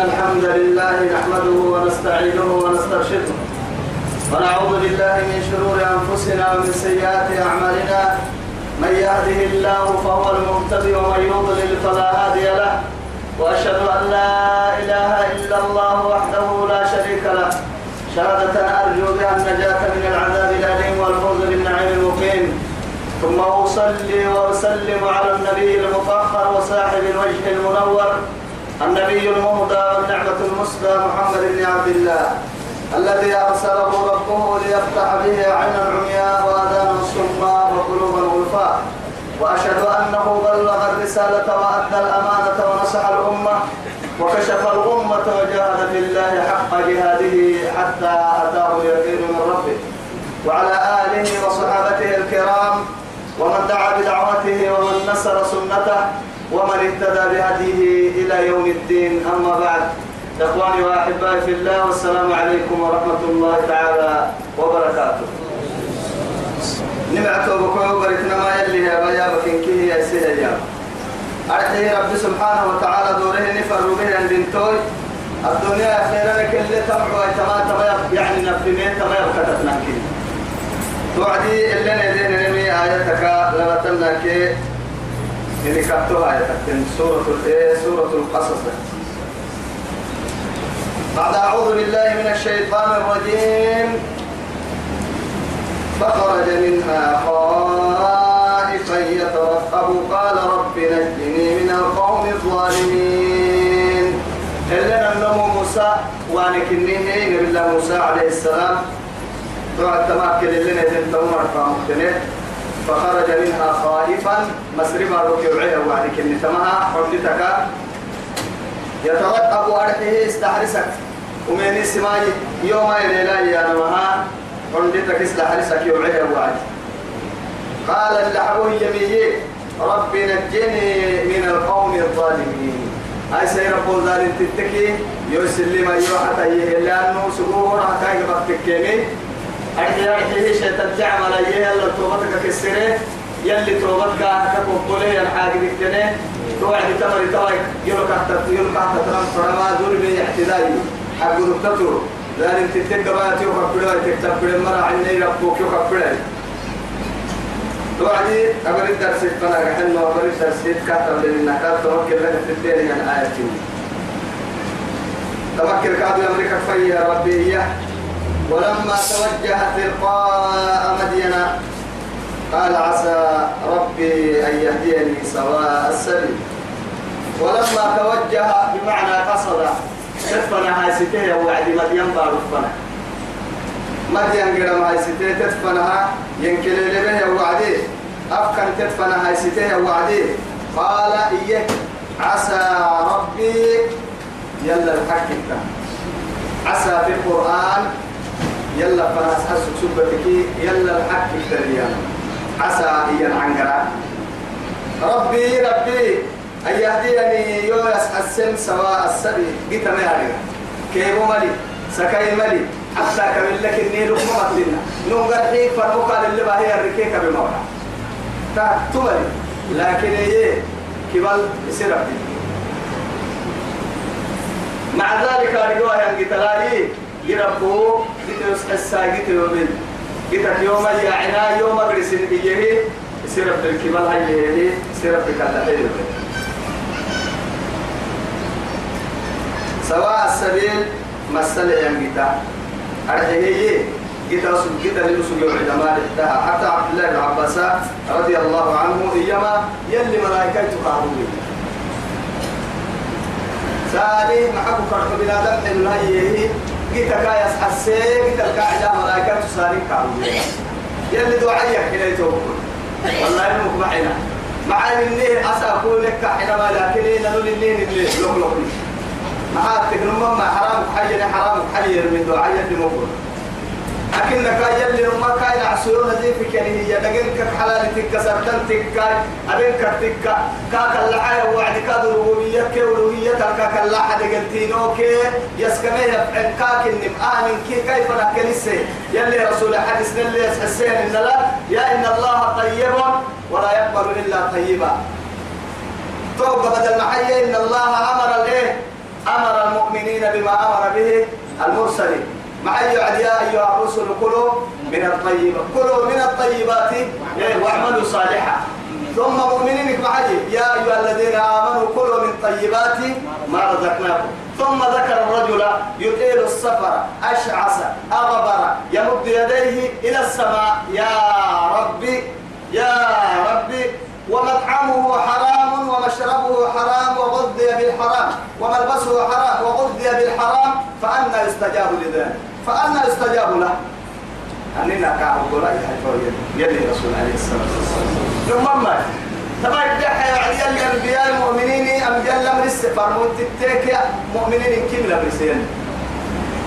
الحمد لله نحمده ونستعينه ونسترشده. ونعوذ بالله من شرور أنفسنا ومن سيئات أعمالنا. من يهده الله فهو المهتدي ومن يضلل فلا هادي له. وأشهد أن لا إله إلا الله وحده لا شريك له. شهادة أرجو بها النجاة من العذاب الأليم والفوز بالنعيم المقيم. ثم أصلي وأسلم على النبي المطهر وصاحب الوجه المنور النبي المهدى والنعمة المسدى محمد بن عبد الله الذي أرسله ربه ليفتح به عينا عمياء وآذانا صماء وقلوبا غلفاء وأشهد أنه بلغ الرسالة وأدى الأمانة ونصح الأمة وكشف الأمة وجاهد في الله حق جهاده حتى أتاه اليقين من ربه. وعلى آله وصحابته الكرام ومن دعا بدعوته ومن نصر سنته ومن اهتدى بهديه إلى يوم الدين أما بعد. إخواني وأحبائي في الله والسلام عليكم ورحمة الله تعالى وبركاته. نمعته بكوي بركنا ما يلي يا بيا بكين كيه يا سيدي يا. رب سبحانه وتعالى دوره نفر به عند توي الدنيا خيرا كل تمعوا تما تما يعني نفهمين تما يبكتتنا كده توعدي اللي ندين نمي آياتك لما تنك اللي كتبها آياتك سورة الإيه سورة القصص بعد أعوذ بالله من الشيطان الرجيم. فخرج منها خائفا يترقب قال رب نجني من القوم الظالمين. إلا النمو موسى وانكنيه نبي الله موسى عليه السلام. توعد تماكل اللي نزل تمر فمختنه فخرج منها خائفا. مسرما ركوعها وعدك النتمها حملتك يترقب أرحه استحرسك. ومن السماء يوم الليلة يا نمها. حملتك استحرسك يوعها وعد. قال اللحبه يميه رب نجني من القوم الظالمين. هاي سير رب الظالم تتكي. يسلم أيها حتى لأنه سبوه حتى يبقى تكيمي أرحي أرحي شيطان تعمل أيه يلا توبتك كسرة يلي توبتك كقبله ينحاج بكتنه توعد تمر يلو كحت يلو كحت ترام فرما دور بي اعتدائي حق دكتور لأن تتك باتي وكبره تكتب بره مرة عني ربك وكبره توعدي أقول الدرس فنا رحنا وأقول الدرس كاتب لنا كاتب توكل لك في عن آياتي تمكن كادو أمريكا فيا ربي إياه. ولما توجه تلقاء مدينة قال عسى ربي أن يهديني سواء السبيل. ولما توجه بمعنى قصد تدفن هاي ستيه وعد مدين بارفنا مدين قرم هاي ستيه تدفنها ينكل لبه وعدي أفكر تدفن هاي ستيه وعدي قال إيه؟ عسى ربي يلا الحق عسى في القرآن يلا فناس حسك سبتك يلا الحق التريان عسى إيان عنقرا ربي ربي أن يهديني يوس السن سواء السبي. قيت ما يعرف كيف ملي سكاي ملي حتى كمل لك النيل وما لنا. نوم قرحيك فرموكا للي باهي الركيكة بمولا تملي لكن إيه كبال يصير ربي. مع ذلك أرجوها ينقتلائي يربو جيت الساقيت يومين جيتك يوم يا عنا يوم أجلس إيه سيرب الكمال هاي سيرب الكلام سواء السبيل مسألة ينقطع أرحيه جيت رسول جيت لرسول يوم الجمال حتى عبد الله بن عباس رضي الله عنه إيما يلي ملائكة تقاربون سالي محبو فرق بنادم حلو هي قلت كايس حسي قلت القاعدة ملائكة تساري كامل. يلي دعائي حين يتوقف والله إنك معنا مع إني أسأقول لك حينما لكن نقول إني اللي لوك لوك معاتك نمم ما حرام حي حرام حي من اللي موجود لكن كاي يلي نما كاي عسيون ذي في كني هي لكن كحلال تك سرتن تك أبين كتك كاك اللعاية وعد كاد ربوبية كولوية كاك اللعاية قلتينو كي يسكمه يفعل كاك النم آمن كي كيف نكنسه يلي رسول حديث نلي يسحسين إن لا يا إن الله طيب ولا يقبل إلا طيبا. توقف بدل محيي إن الله أمر الإيه؟ أمر المؤمنين بما أمر به المرسلين. مع يعد يا أيها الرسل كلوا من الطيبات كلوا من الطيبات واعملوا صالحا. ثم مؤمنين معي يا أيها الذين آمنوا كلوا من طيبات ما رزقناكم. ثم ذكر الرجل يطيل السفر أشعث أغبر يمد يديه إلى السماء. يا ربي يا ربي ومطعمه حرام ومشربه حرام وغذي بالحرام وملبسه حرام وغذي بالحرام فأنا يستجاب لذلك. فأنا يستجاب له. أننا كعب ولا يلي رسول عليه الصلاة والسلام. ثم ما تبا يدحى يعني يلي أنبياء المؤمنين أنبياء لم السفر متتك مؤمنين كم لم يسين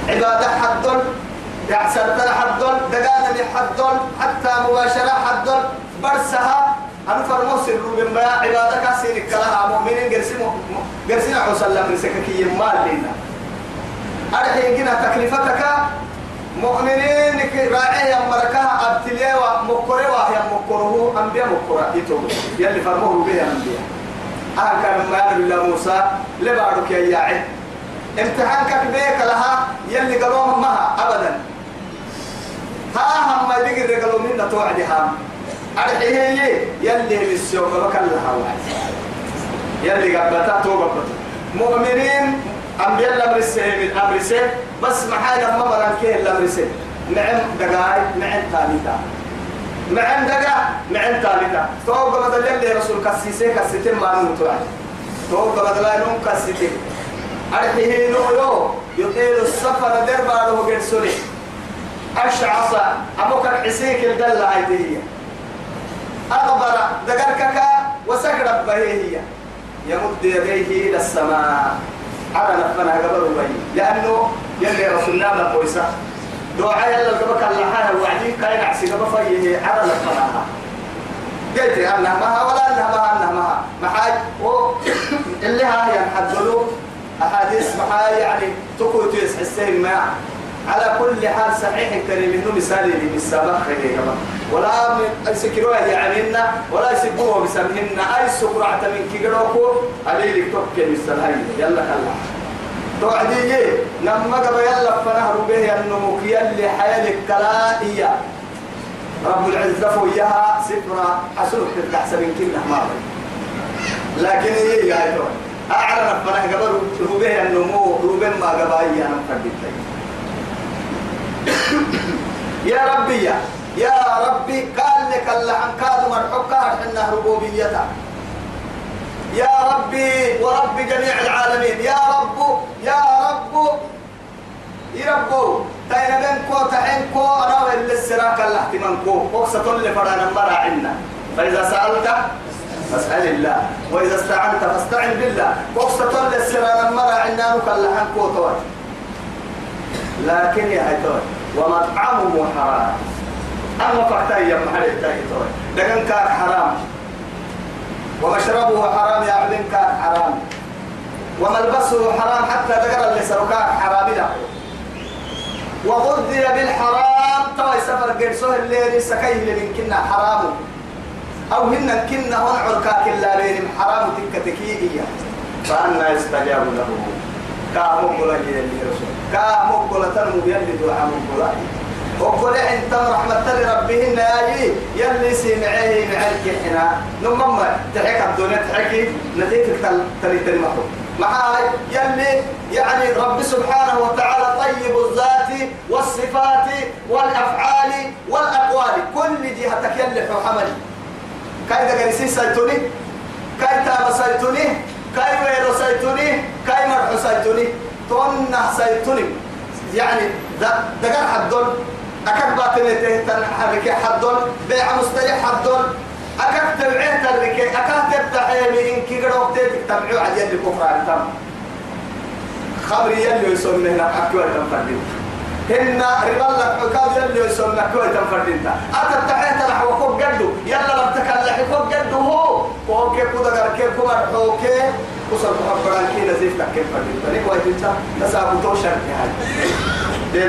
عبادة حدل يحسن حدل دقانا حدل حتى مباشرة حدل برسها أنا فرموس الروبين بيا عبادة كاسين كلها مؤمنين قرسي قرسي حسن لم يسككي مال لنا أرحي جنا تكلفتك مؤمنين راعي يا مركها أبتلي ومكره وهي مكره. أنبياء مكره. يتوب يلي فرموه به أنبياء. أهل كان ما يدري الله موسى. لبعضك يا ياعد امتحانك بيك لها يلي قالوهم معها أبدا. ها هم ما يدقر قالوا منا توعدها. أرحيه يلي بالسوق وكلها واحد يلي قبلتها توبة مؤمنين أنبياء الأمر السهل الأمر سهل بس محاجة ما مران كيه الأمر سهل نعم دقاي نعم ثالثة نعم دقا نعم ثالثة توقع بدل يلي رسول كسيسي كسيتين ما واحد توقع بدل يلون كسيتين. أرحيه نويو يطيل السفر دربا له قد سلي. أشعص أبوك الحسيك الدلة هذه أغبر دقركك وسكر بهي يمد يديه إلى السماء. على نفنا قبل وبي لأنه يلي رسولنا ما كويسة دعاء يلا قبك الله وعدي. كاين عسي قبل فيه على نفنا. قلت أنها ما ولا أنها ما أنها ما محاج اللي ها ينحدلوا أحاديث محاي يعني تكو تيس حسين ما. على كل حال صحيح الكريم إنه مثال لي بالسابق خير ولا يسكروا يعني ولا يسبوه بسمهن. أي سكرعة من كيروكو علي لك توكل بالسلام يلا كلا. توعدي لما قبل يلا فنهر به النموك. يلي حيالك كلائية رب العزة فويها سفرة حسنك تتحسب من كل لكن هي يا أعلن فنه قبل ربه النمو ربه ما قبل أنا مفردتك يا ربي يا. يا ربي قال لك اللحن كاد مرحوك حنا ربوبيته. يا ربي ورب جميع العالمين. يا رب يا رب. يا رب. تاين بينكو تحينكو أنا اللي السراك الاحتمانكو وقصة اللي فرانا مرا عنا فإذا سألت فاسأل الله. وإذا استعنت فاستعن بالله. وقصة اللي السراك مرا عنا نكلحنكو توي لكن يا هيتوي ومطعمه حرام. أما فحتاي يا محل التايتوي دقن كان حرام. ومشربه حرام يا عبدين كان حرام. وملبسه حرام حتى ذكر اللي سرقان حرام له. وغذي بالحرام توي سفر قرصه اللي سكيه من كنا حرام. أو هن كنا هون عركاك الله بينهم حرام تلك تكيئية. فأنا يستجاب له. كامو قولا يلي رسول. قولا تنمو يلي دعا مو قولا وقل انت رحمة ربهن يا يلي سمعيه معك حنا. نمما تحك الدنيا تحكي نتيجة تلي تلي محروم معاي يلي يعني رب سبحانه وتعالى طيب الذات والصفات والأفعال والأقوال. كل جهتك يلي حمل. كاي دغريسي سيتوني كاي تابا سيتوني كاي ويرو سيتوني كاي مرحو سيتوني تونا سيتوني يعني دقر حدون أكاد باتنته تنحرك حدون بيع مستريح حدون أكاد تبعيه ترك أكاد تبتعي من كي قروب تبعيه على يد الكفر على تم. خبر يلي يسمى هنا أكوال تنفردين هن ربال لك عكاد يلي يسمى أكوال تنفردين أتبتعيه تنح وكوب قدو. يلا لم تكلح كوب قدو. هو. كوب كي كودا قركي كوب حوكي وصل محبران كي نزيف لك كيف فردين تنك وايتنسا تسابو توشر كي هاي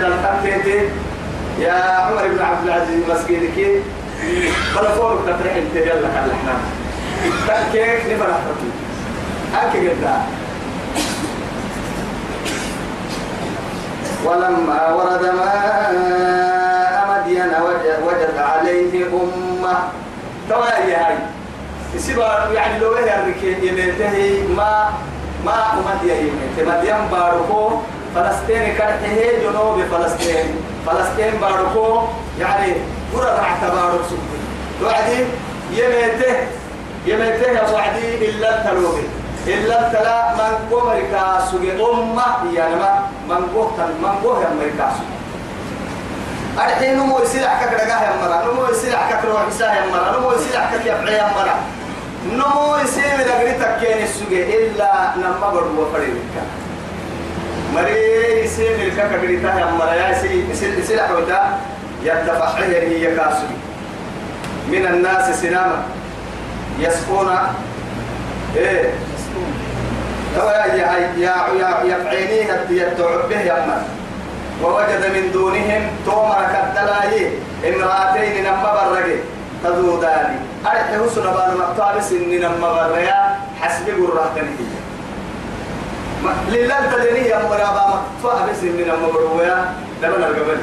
الحمد يا عمر بن عبد العزيز مسكينك بلا فوق تفرح انت. يلا كان إحنا. كيك نفرح ربي. هكي قلت ولما ورد ماء مدين وجد, عليه أمة. توايا هاي. سيبا يعني لو هي الركين يميته ما ما مدين يميته مدين باركو فلسطين كرته جنوب فلسطين فلسطين باركو يعني قرى تحت بارك سبحانه توعدي يميته يميته يا وعدي إلا التلوبي إلا التلا من قوم ركاسو أمة يعني ما من قوم من قوم ركاسو الحين نمو يصير حكك دقاه يا مرا نمو يصير حكك روح يساه يا مرا نمو يصير حكك يبعي يا مرا نمو يصير لقريتك كين السوق إلا نما بدو فريقك مري يصير الكك قريتها يا مرا يا يصير يصير يصير حوتا يدفع هي كاسو من الناس سناما يسقون إيه هو يا يا يا يفعينيه يتعب به يما ووجد من دونهم تومر كالدلاي امرأتين نما برقي تذودان أرح حسن بان مقتابس إن نما بريا حسب قرة تنهي لله تدني يا مرابا إن نما برويا لبن القبل.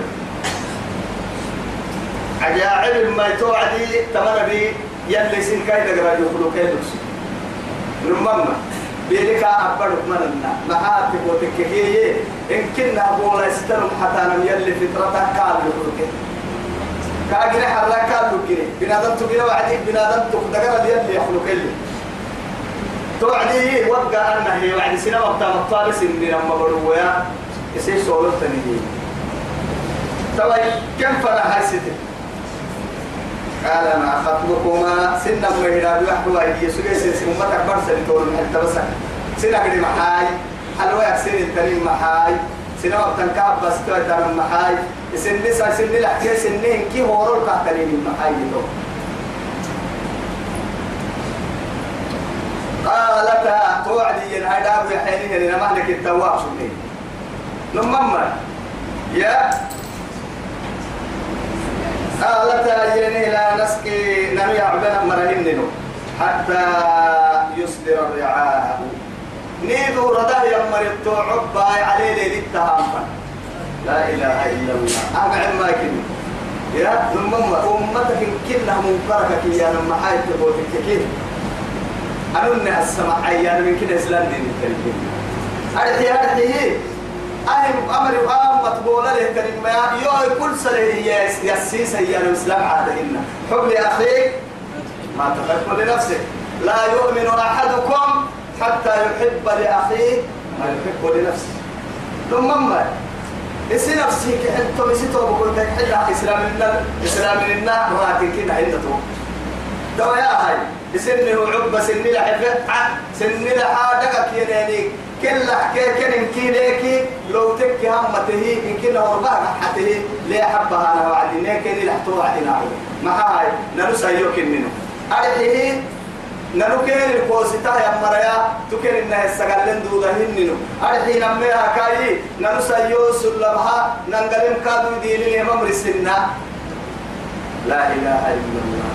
عجائب ما يتوعدي تمر بي يلي سن كاي دغرا يخلو كاي دوس نمما بيلك أبر مننا معاتب وتككيه إن كنا بولا استرم حتى نم يلي فطرتك قال لك كأجري حرك قال لك بنادم تبيه وعدي بنادم تقدر يلي يخلو كلي توعدي وقع أنه هي وعدي. سنة وقت مطالس إني لما برويا يصير سولو تنيجي طيب كم فرح هاي قال ما خطبكما سنة مهدا بيحكوا هاي يسوع سن أمتك برسل تقول حتى بس سنة كده محاي. حلوة سن التنين محاي. سنة وقت كاب بس توي ترى محاي. سن نسا سن لحكي سن كي هورو كاتلين محاي دو. قالتا توعدي دابو يا حيني لنا مهلك التواب سنين نمما يا. قالتا يني لا نسقي نمي عبنا مرهنن حتى يصدر الرعاء. نيدو رده يمر عبا عليه ليل التهام لا إله إلا الله. أنا ما كني يا ثم أمتك كلها منكرك يا لما حايت تبوتك كيف أنا السماء أيام من كده إسلام دين الكريم أرحي أرحي أهم أمر أم مطبولة له كريم ما يو كل سنة يس يسيس هي الإسلام عادهن حب لأخيك ما تحب لنفسك. لا يؤمن أحدكم حتى يحب لأخيه ما يحب لنفسه. ثم ما إسي نفسك أنتم إسي توبكم تحل إسلام لنا إسلام لنا راتين كنا عندكم دوا يا هاي سنه عب سن لحفة سن لحادك يناني كل حكي كن كيليكي لو تك همته إن كنا وربا حتة ليه حبها أنا وعدي نكني لحتو وعدنا ما هاي نرسا يوكن منه. أرحيه نلوكين الكوسيتا يا مريا تكين إنها السجلين دودا هننو أرحي نميها كاي نرسا يوسف لبها ننقلم كادو ديني هم مرسلنا لا إله إلا الله.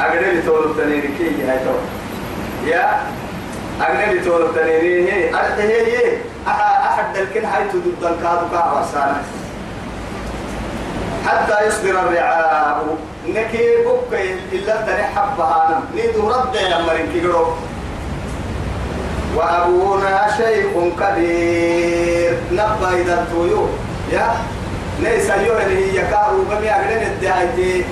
أقدر تقول تنيني كي هاي تو يا أقدر تقول تنيني هي. أرحي هي أحد الكن هاي تدود كادو كاوا سانا حتى يصدر الرعاء. نكي بك إلا تنحب هانا نيدو رد يا مرين كيرو وأبونا شيخ كبير. نبا إذا تويو. يا؟ ليس يوهن هي كارو بمي أغلين الدعايتي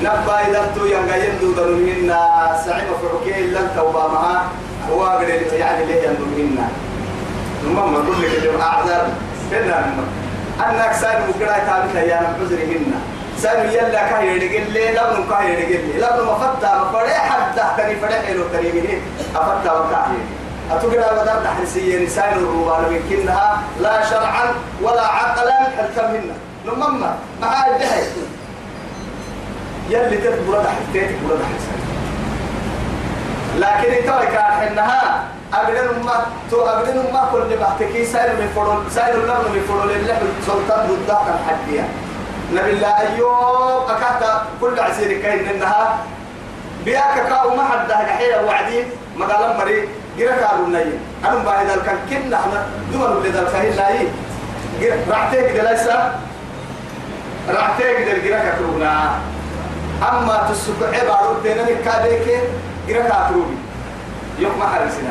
نبا إذا تو ينغين دو دنوهن سعيم فرقين لن توبا معها هو أغلين يعني ليه يندوهن ثم ما كل كده أعذر كنا أنك سان مقرأ تابتها يا نبعذرهن سان يلا كاي يدقل لي لبن كاي يدقل لي لبن ما فتا ما فرح حد تاني فرح حلو تاني مني. أفتا وكاي. أتقرأ بدر تحرسية نسان الروبان من كنها لا شرعا ولا عقلا حتى منا. لمما معاي بهي يلي تتبرد حتى تتبرد حتى لكن كان إنها أبدن ما تو أبدن ما كل بحتكي سائر من فرول سائر لم من فرول اللي سلطان ضد الحدية نبي الله أيوب أكاتا كل عسير كاين إنها بياك كاو ما حد ده حيل وعدين ما قال مري جرا كارو ناي أنا بعد ذلك كنا أنا دول ذلك هي لاي رعتك دلسة رعتك دل جرك كرونا أما تسبع عبارة تنا نكاديك جرك كروبي يوم ما حرسنا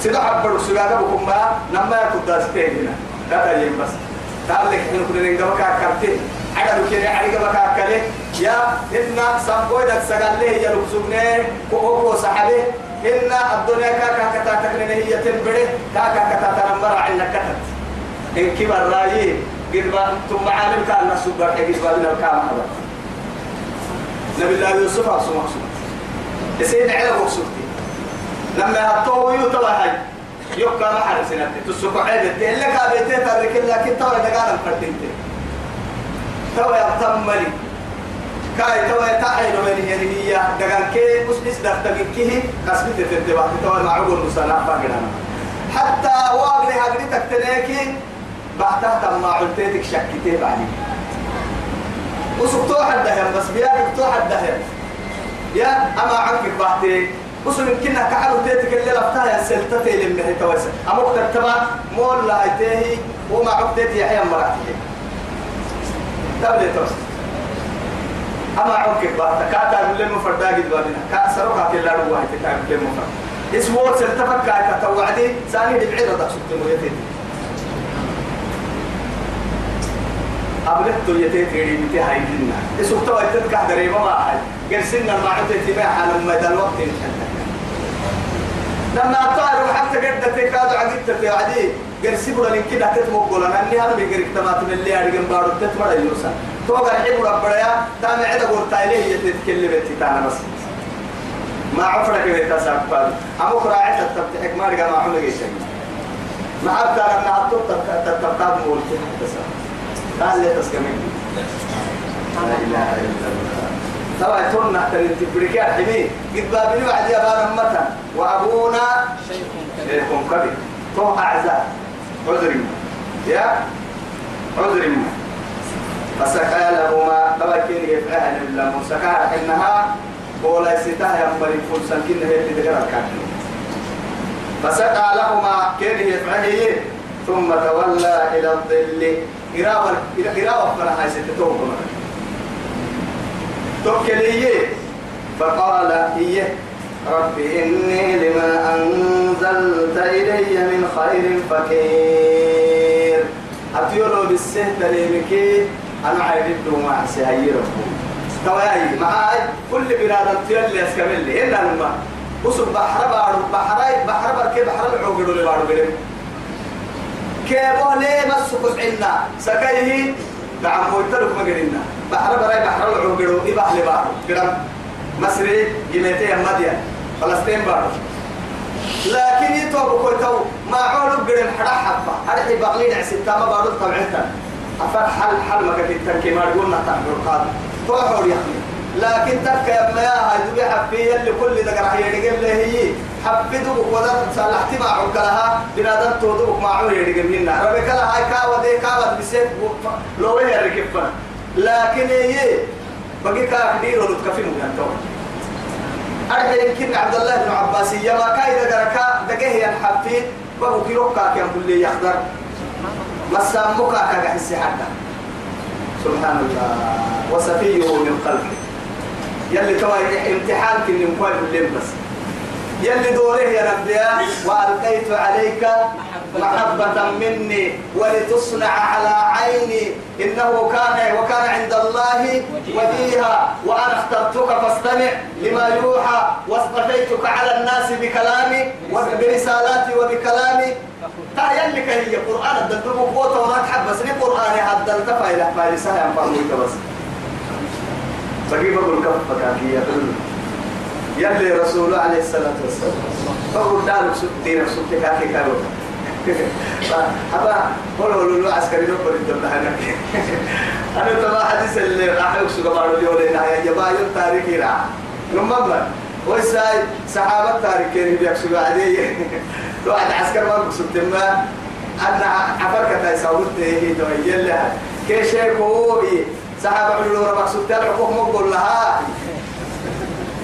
سيدا حبر سجادة بكم ما نما يكون داستين هنا. ده تيجي بس. تعالك إحنا كنا نجمع كارتين sagalle ya lu sugne ko ko sahabe inna ad-dunya ka ka kata takne hiya tinbere ka ka kata tanambara inna katat in kibar rayi girba tum ma'alim ka na subar ke girba bin ka ma hada nabi allah yusuf asuma asuma يسيد على وصفتي لما هتوه يتوه هاي يبقى ما حرسنا تسوق عيدة اللي كابيتي ترك لكن توه دقانا فردينتي توه يبتملي كاي توه تعين من هي دقان كي مش نس دفتك كيه قسمت تتبع توه معقول مسانا فاقنا حتى واقلي هقلي تكتنيكي بعدها تما علتيتك شكتي بعدين وسبتوح الدهن بس بياك بتوح الدهن يا أما عنك بعدين وصل يمكننا كعلو تيتك اللي لفتها يا سلتتي لمن هي توسع أما وقت تبع مول لا يتهي وما عقدتي يحيى مراتي. تبلي توسع أما عنك بعد كاتا من لما فردا قد بالنا كأسرو كاتي لا روا هي تكاي من لما فردا اسمه سلتفك كاي تتوعدي ثاني دبعي رضا سبتمو يتهي أبلغتو يتيتي بتي هاي جنة. اسوكتو يتتكح دريبا ما هاي. قرسلنا المعروض يتباع لما ذا الوقت لما طاروا حتى قد تكادوا عقدت في عدي قرسي بولا لين كده تتمقل أنا اني هذا بيقرك تمات من اللي ارجم بارو تتمر يوسا توقع الحب ربنا يا تام عدا قلت عليه يتكلم تانا بس ما عفرك بيتاساك فاد أبو قراعة التبتحك ما رجع ما عمل شيء ما عبد أنا نعطوك تتبتاب مولتي قال لي تسكمين لا إله إلا الله طبعا تونا تنتبرك يا حبيبي قد بابني بعد يا بار متى وابونا شيخ كبير تو اعزاء عذر يا عذر فسقى لهما طبعا كين يفعل الا مسكا انها ولا فرسان كين هي اللي دغرا كان فسقى لهما كين يفعل ثم تولى إلى الظل. قراءة قراءة فلا هاي ستتوه توكلي. فقال إيه رب إني لما أنزلت إلي من خير فقير أتيرو بالسهد ليمكي أنا عيد مع سيهيره تواي معاي كل بلاد تيلي أسكمل لي. إلا لما. وصل بحر بارو بحر بحر بركي بحر العوقلو اللي بارو بلم. كيبوه ليه مسكوس عنا؟ سكيه. دعم ويتلك مقرنا بحر براي بحر العوقلو إباح لبارو قرم مصري جميتي مديا فلسطين بارو لكن يتوب كويتو ما عولو قرم حدا حبا. حدا بغلين عسيتا ما بارو طبعتا أفر حل حل ما كنت تنكي ما قلنا تعمل قادم توحور يحمي لكن تك يا ما هاي دبي حبي اللي كل ده راح يدقل له هي. حبيتو وقدر صلحت مع عقلها بنادم تودو مع عمر يدقل منا ربك لا هاي كاو دي كاو بسيف لو هي ركبنا لكن هي بقي كاف دير ولد كفي مكان أرحي يمكن عبد الله بن عباس يما كاي دقركا دقه ينحفي بقو كيروكا كان كل يخضر. مسامك كاك حسي حتى. سبحان الله. وسفيه من قلبه. يلي توا امتحان كن بالليل بس. يلي دوره يا ربي وألقيت عليك محبة مني ولتصنع على عيني إنه كان وكان عند الله وجيها وأنا اخترتك فاستمع لما يوحى. واصطفيتك على الناس بكلامي وبرسالاتي وبكلامي. تا يلي هي قرآن الدلدل قوة وما تحب. بس قرآن هذا التفايلة فارسها ينفعوني بس. فكيف أقول كف فكاكية يلي رسول عليه الصلاة والسلام. فقل دارك ستين ستين كاكي كاروتا أبا قولوا له عسكري نقول الدولة هناك أنا تبا حديث اللي راح يكسو قبارو لي ولينا يا جماعة يوم تاريخي راح. نمبر ويساي صحابة تاريخين بيكسو عادية واحد عسكر ما بكسو تما. أنا عفركة يساوت هي دوي يلا كيشيك هو صحابة علو ربك سبتال حقوق مقبول لها.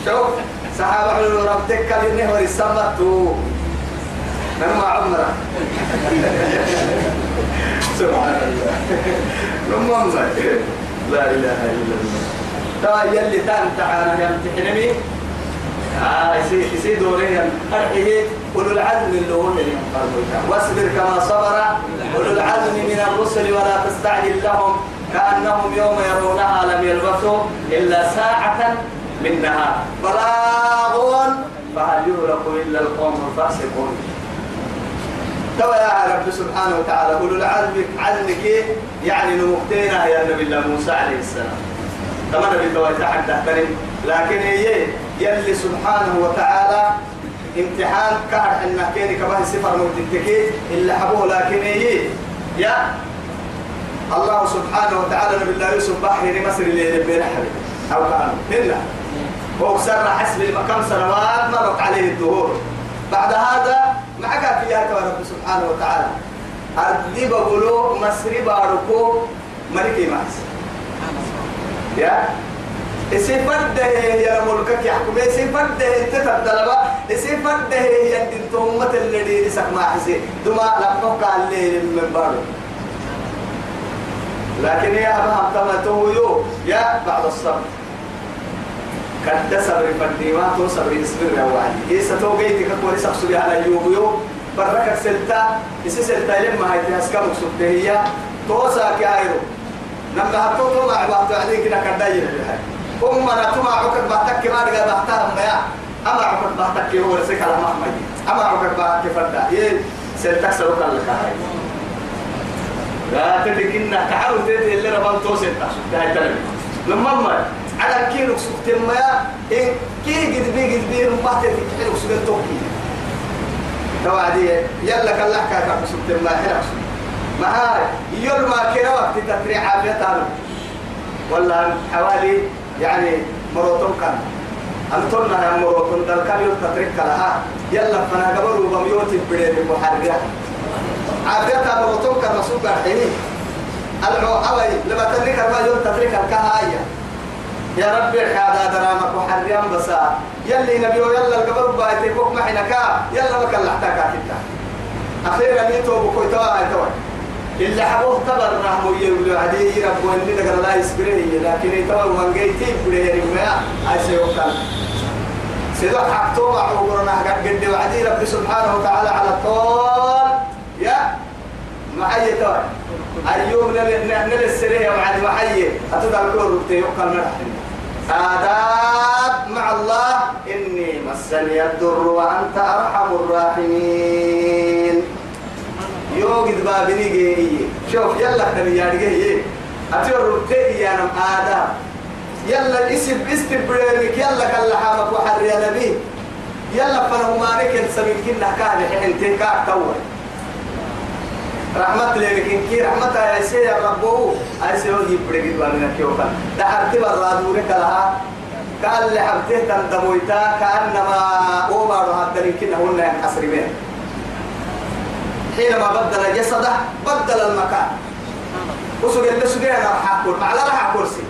شوف صحابة علو ربك لإنه ورسمته نما عمره سبحان الله. نمم لا إله إلا الله. تا يلي تان تعالى يمتحنني آه يصير يصير دورين أرحيه أولو العزم اللي هم اللي واصبر كما صبر. أولو العزم من الرسل ولا تستعجل لهم. كأنهم يوم يرونها لم يلبثوا إلا ساعة من نهار. بلاغ فهل يهلك إلا القوم الفاسقون؟ توا يا رب سبحانه وتعالى أولو العزم عزمك يعني نمكتينا يا نبي الله موسى عليه السلام. تمام نبي توا تحدث لكن هي يلي سبحانه وتعالى امتحان كهر ان كيني كبه سفر موتتكي إلا حبوه. لكن هي يا الله سبحانه وتعالى نبي الله يوسف بحر مصر اللي بيرحل أو كانوا هنا وكسر حسب كم سنوات مرت عليه الدهور. بعد هذا معك فيها رب سبحانه وتعالى. أرضي بقولوا مصري باركو ملكي ماس يا؟ اسفده يا ملكك يحكم. اسفده انت تبدلبا اسفده يا انت امه اللي دي سكما حسي. دما لفوك اللي من بارو. لكن يا أبا تمتو يا بعد الصبر. كد صبر فديما تو صبر يصبر يا وعدي إيه ستوقيتك كوري سقسو على يوم يو بركك سلتا. إسي سلتا لما هاي تهسكا مقصود هي؟ توسا كايرو نما هتو تو مع بعض عليك كده كداير هم أنا تو مع عقد بعتك ما رجع بعتها ما أما عقد بعتك هو رسك على محمد أما عقد بعتك فردا يه سلتك سلوك لك هاي. لا تدكنا تعالوا تدي اللي ربان توسلتا هاي تلمي لما ما على كيلو سكت ما إن كي قد بي قد بي رمبات كيلو سكت توكي توعدي يلا كلا كاكا سكت ما حلو ما هاي يول ما كنا وقت تتري عافية ولا حوالي يعني مروتون كان. أنتنا يا مروتون دل كان يول تترك لها يلا فنا قبل وبميوت بدي بحرية عافية مروتون كان رسول الله ألعو أوي لما تنك ما يول تترك الكهاية. يا ربي هذا درامك وحريان بسا. يلي نبي يلا القبر بايتي فوق محنكا يلا بك الله كتا أخيرا نيتو بكوي توا توا. اللي حبوه تبر رحمه يقولوا عدي رب وإني دقر لا يسبره لكن توا من جيتي بره رميا أي سيوكل سيدو حقتو وعورنا قد وعدي رب سبحانه وتعالى على الطول. يا معي توا. أيوب نبي السرية وعد معي. أتدعى الكور يقال مرحبا. آداب مع الله. إني مسني الضر وأنت أرحم الراحمين. يوجد بابني جي شوف يلا خلي يارجي أتور يا نم آداب. يلا اسم استبريرك يلا كلا حامك وحر يا نبي. يلا فنهما نكن سميكنا كان حين تكا تول رحمة لك كي رحمة يا سي يا ربو. أي سي ودي بدك تبالنا كيوكا ده أرتب الرادورة كلها قال لحبته تندمويتا. كأنما أوبر هذا يمكن هن ينحصر بين حينما بدل جسده بدل المكان. اللي سوق أنا راح أقول معلا راح كرسي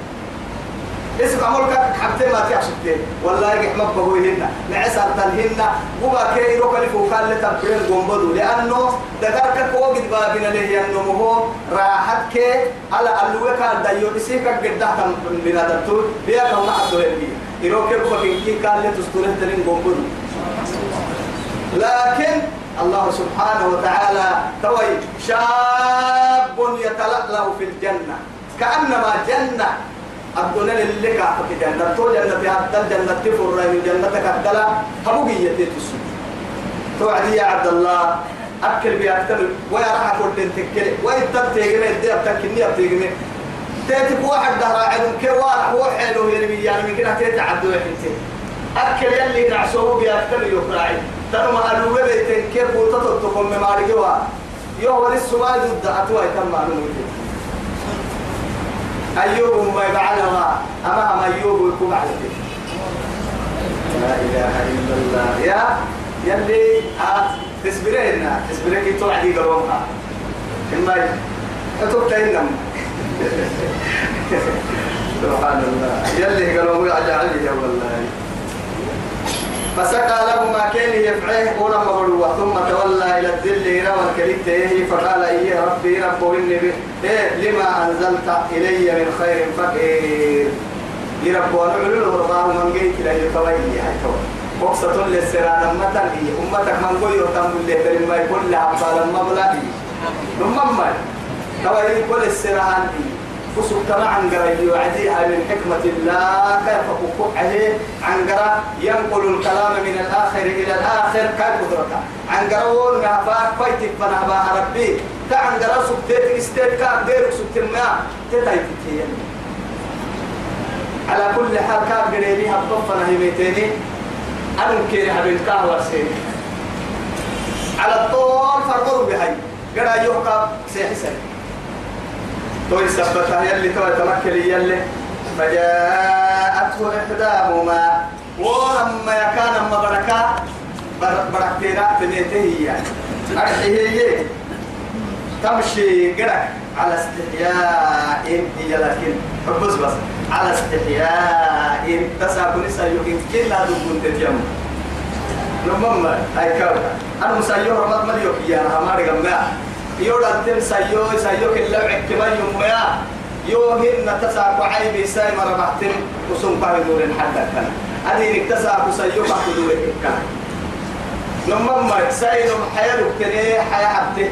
اسم عملك حبتين ما تيحسبتين والله يجي حمد بهو هنا. معسر تنهن وما كي يروك اللي فوق اللي تبرين قنبضو لأنه دقارك وقت بابنا له أنه هو راحت كي على اللوك دايو بسيك قد من هذا بيا كم نحطه يلي يروك يروك كي كان اللي تستوره تنين قنبضو لكن الله سبحانه وتعالى توي شاب يتلألأ في الجنة. كأنما جنة. الدنيا اللي كعبك جنة. تو جنة هذا الجنة تفر جنة كدلا هبوكي يتيتسو توعدي يا عبد الله أكل بأكتر ويا راح أقول تنتكل وين تبتيجي دي أبتكني أبتيجي تاتك واحد دهر عدم كي واحد هو حلو يرمي يعني. من كده تتعدوا يا حنتي. أكل يلي نعسوه بأكتر يقرأي تنو ما ألوه بيتين كيف وتطلقكم ممارجوا يوه للسؤال ضد أتوا يتم معلومة. أيوب ما يفعلها أمام أيوب يكون على لا إله إلا الله. يا يلي آه تسبرين تسبرين كي توعدي قرومها إما أتوقع سبحان الله. يلي قالوا أجعل يا والله. فسقى له ما كان يفعله ولما بلوه ثم تولى إلى الذل إلى والكريته فقال إيه ربي رب ربه إني إيه لما أنزلت إلي من خير فقير. يربون علو رضاه من جيت لا يتوي هاي تو. وقصة للسران أمة أمتك من قوي يهتم اللي ما يقول لها بلا ثم ما توي كل السران فسوق كما عن يعديها من حكمة الله كيف أقول عليه عن قرا ينقل الكلام من الآخر إلى الآخر كيف قدرته؟ عن قرا ونعفاك فايتك فنعبا ربي. كعن قرا سكتت استيت كاب دير سكت الماء. تتايتك على كل حال كاب قريبي هبطفنا هيميتيني. أنا ممكن حبيب كهوة سيني على الطول فرقوا بهاي. قرأ يوكا سيحي سيحي توي سبتها يلي توي تمكن يلي. فجاءته إحداهما ولما يكان أما بركة بركتنا تميته يعني أرحيه تمشي قرك على استحياء هي لكن بس بس. على استحياء تساكن سيوكين كل هذا كنت تيم. لما أي كذا أنا مسيو رمض مليوك يا أنا ما رجع يودا تم سيو سيو كل عكما يوم يا يوهن تساق عيب ساي مرة بحتم وسم باه دور حتى كان. أدي نكتساق سيو بحت دور كان لما ما ساي نم حياة كني حياة حبتة.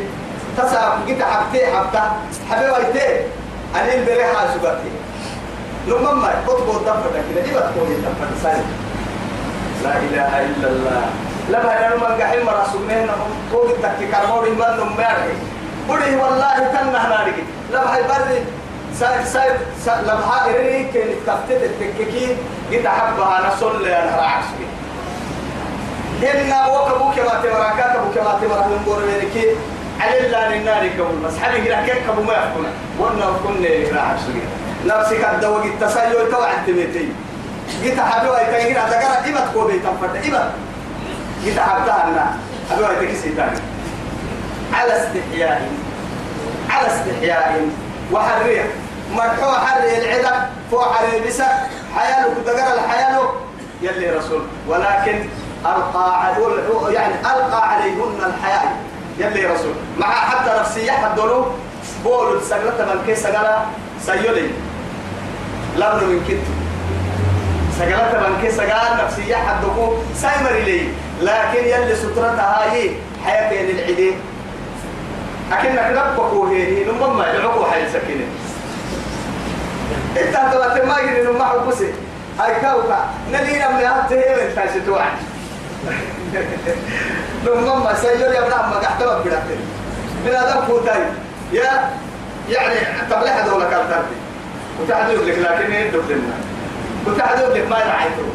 تساق جت حبتة حبته حبيبي ويته أنا البري حاسبتي لما ما قطب الدفع كده دي بتقول الدفع ساي. لا إله إلا الله. لما أنا من قحيم رسولنا فوق التكي كرمور إيمان نمبر بدي والله كنا هنالك لما هاي بري ساير ساير لما هاي ري كان كفتة التككي جيت أحبها نصل أنا رعشك إن وكبوك ما تمركات أبوك ما تمرك من بورمينك على الله النار كبول بس حالي كده كيف كبو ما يحكونا وأنا كنا رعشك نفسك الدواء التسيل توعد تميتي. جيت أحبها يتغير هذا قرأ إبت كوبي تنفرد إبت. جيت حبتها لنا أبو هاي تكسي تاني. على استحياء. على استحياء. وحرية مرحوة حرية العدة فوق على بسك حيالك تقرأ الحيالك يلي رسول. ولكن ألقى يعني ألقى عليهن الحياة يلي رسول. مع حتى نفسية حدولو بولو سجلت من كيس سجلة سيولي لابن من كنتو سجلت من كيس سجلة نفسية حدوكو سايمر لي لكن يلي سترتها هاي حياة العدين أكنك نبقوا هي نمم ما يعقوا حي سكينة. أنت هتبقى ما يجري نمم حبسي هاي كوكا نلينا من هات هي من تاشت واحد نمم ما سيجر يا ابن ما قحت ما بدك من هذا فوتاي يا يعني تبلح دولة كالتر وتحدث لك لكن يدك لنا؟ وتحدث لك ما رعيته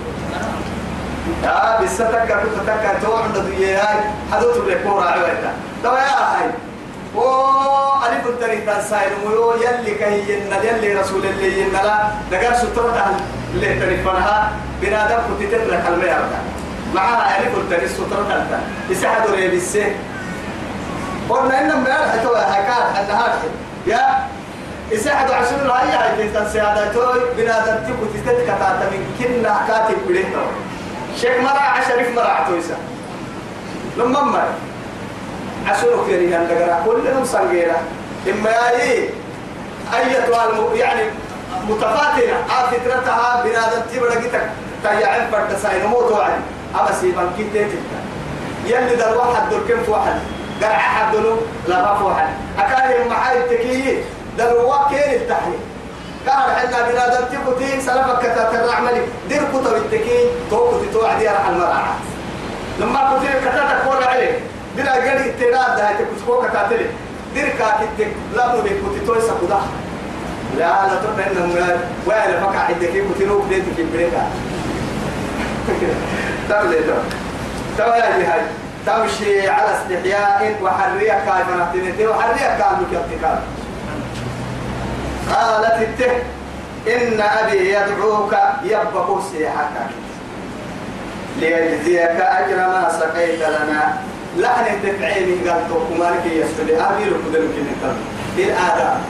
يا بستك كنت تك توعد دياي حدث لك كورة عويتا طبعا يا هاي و ألف التريتا سائل ميو يلي كهي ينا يلي رسول اللي ينا لا. دقار سترة اللي تريفنها بنادم كنت تترك المياه معها ألف التريت سترة تلتا يسحدوا ريب السه قلنا إنهم بيار حتى هكار أنها يا يسحدوا عشان لا هي هاي تنسى سيادتوي بنادم تكو تترك تاتا من كنا كاتب بليه شيخ مرة عشرف مرة عتويسا لما مرة عسولك يري أن تقرأ كلهم سنجيرة إما يأي أيتها الم... يعني متفاتنة. آفترتها بنادم تبرا جتك تيعن فرد ساين موت وعد أما سيبان كي تيتك يلي در واحد در كم واحد. قرع حد لا ما واحد. أكاهم محاي التكيي در واكين التحليل قال حنا بنادم تبتي سلفك كتات الرعملي دير كتب التكي توقف توعدي على المرأة لما كنت كتاتك ورا عليه دير أجري تيراد ده تكسبوك كاتلي دير كاتك لا بد كنت توي سكودا لا لا تبقى إنهم وين فكع عندك كنت نوك ديت في بريكا تبدأ تبدأ يا هاي تمشي على استحياء وحرية كايف نحتمته وحرية كامل كابتكار قالت الته إن أبي يدعوك يبقى سيحك ليجزيك أجر ما سقيت لنا لحن تفعيني قال توكو مالك يستلي أبي لك دلك نتر بالآداء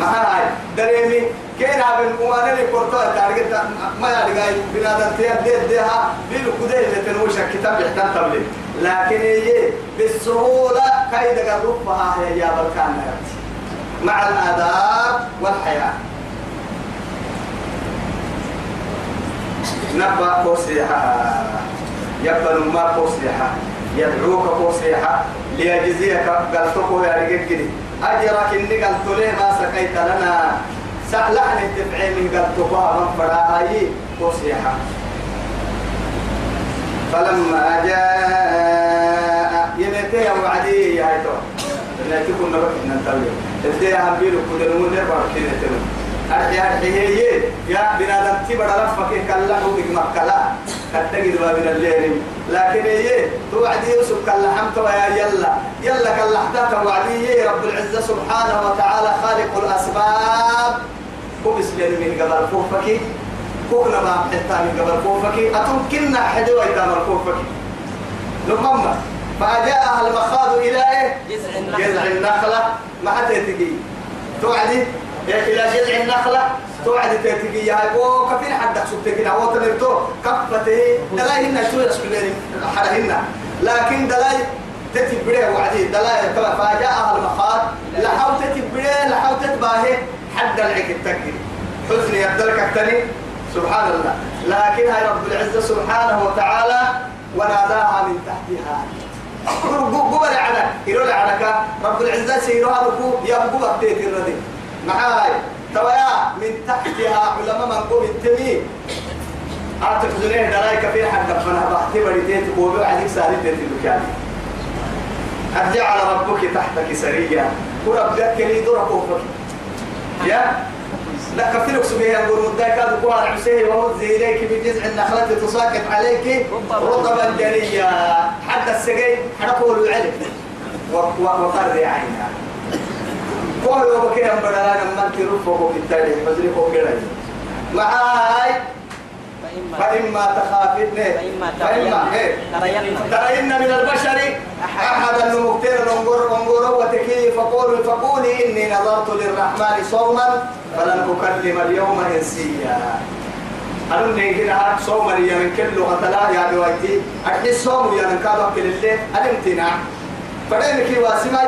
ما هاي؟ دريمي كين عبن قوانا لي كورتو تارجت ما يلقاي بنادم تيا دي ديها. بيلو كده اللي تنوش كتاب يحتاج تبلي. لكن هي بالسهولة كايدا قربها هي يا بالكان مع الآداب والحياة. نبأ كوسيحة يبقى ما كوسيحة يدعوك كوسيحة ليجزيك قلتك يا رجل. أجرك إني قلت له ما سقيت لنا. سألحن التفعيل قلتك من فراهي كوسيحة فلما جاء يمتى وعدي يا هيتو. لا تكون نبك ننتبه إذا هم بيرو كده نمون نرفع كده تمام. أرحي أرحي هي يا بنادم تبر لفك هو بجمع كلا كتجد ما من الليل. لكن هي توعدي يوسف كلا حمت ويا يلا. يلا حداك وعدي رب العزة سبحانه وتعالى خالق الأسباب. هو بسبيل من قبل فوفك كوكنا ما حتى من قبل كوفك؟ أتمكننا حدا ويتام الكوفك لمما فجاء المخاض إلى إيه؟ جذع النخلة. ما حتى تجي توعدي؟ إلى جذع النخلة. توعد تتجي يا هو كفين حد سبتك هو تمرتو. كفتة. دلاي هنا شو حدا هنا؟ لكن دلاي تتبريه وعدي. دلاي كما فجاء المخاض. لحاو تتبريه لحاو تتباهي حد العك التكي حزن يبدلك التاني سبحان الله. لكن هاي رب العزة سبحانه وتعالى وناداها من تحتها. قبل عنك يقول عنك رب العزة سيروها لكو. يا قبل تيت الردي معاي. تويا من تحتها علماء من قوم التمي. أعتقد زنيه درايك في حد فانا بحتي بريتيت قولوا عليك سالي تيت الدكاني أرجع ربك تحتك سريا وربك لي دور كوفك يا؟ لا كفلك سبيه يقول مداك هذا قوة عسيه وهز إليك بجزع النخلة تساقط عليك رطبا جنيا حتى السقي حرقه العلم وقرر عينها قوة يوم كي أمبرا لما أنت رفقه بالتالي فزرقه كده معاي؟ فإما. تخافن فإما ترين ترين من البشر؟ أحدا نمكتير ننظر ننظر وتكي فقولوا فقولي إني نظرت للرحمن صوما فلن أكلم اليوم إنسيا. أنا نيجي نهار صوما يا من كل لغة لا يا بوايتي أحس صوم يا من كابا كل الليل الامتناع فرينك واسمي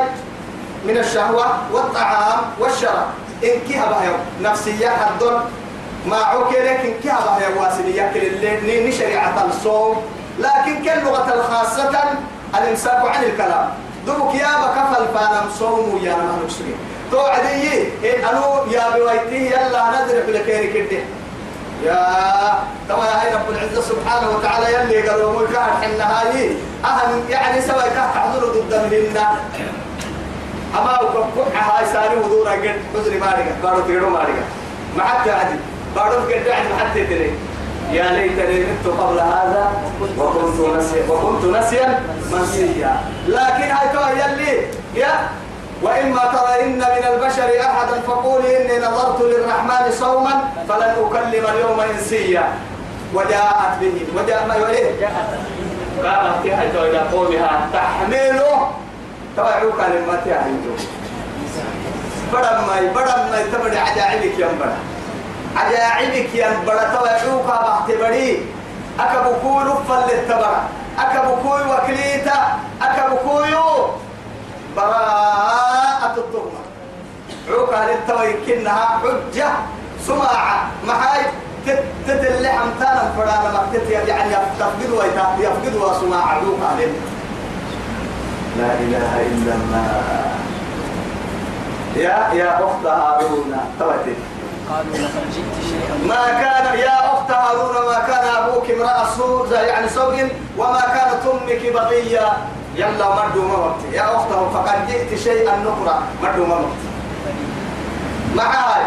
من الشهوة والطعام والشراب. إن كيها بها نفسية حدون. ما عوكلك إن كيها بها واسمية كل نشريعة الصوم. لكن كل لغة الخاصة الإمساك عن الكلام. دبك يا بكفل فانا صوم يا ما نكسرين توعدي إن أنو يا بويتي يلا ندرك لكيري كده. يا يا هاي رب العزة سبحانه وتعالى يلي قالوا ملك حنا هاي. أهم يعني سوى كه تحضر ضد منهن أما وكبح هاي ساري ودورا قد حزري مارقة بارو تيرو مارقة ما حتى عدي بارو قد عدي ما حتى تري يا ليتني مت قبل هذا وكنت نسيا وكنت نسيا منسيا. لكن هاي ترى يلي يا وإما ترين من البشر أحدا فقولي إني نظرت للرحمن صوما فلن أكلم اليوم إنسيا. وجاءت به وجاء ما يوليه قالت تهجو إلى قومها تحمله توعوا كلمتها عندو بدم ما بدم ما تبدي عجائبك يا بدم عجائبك يا بدم توعوك باعتباري أكبكوي رفا للتبرع أكبكوي وكليتا. أكبكوي براءة التهمة. عوكا للتوي كنها حجة سماعة. محاي تتلي حمتانا فرانا مكتت يعني يفقد ويتا يفقد وسماعة عوكا لل لا إله إلا الله. يا يا أخت هارون توتي قالوا لقد جئت شيئا. ما كان يا أخت هارون ما كان أبوك امرأ سوء يعني سوء وما كانت أمك بغية. يلا مردو ما وقت يا أخته فقد جئت شيئا نكرا مردو ما وقت معاي.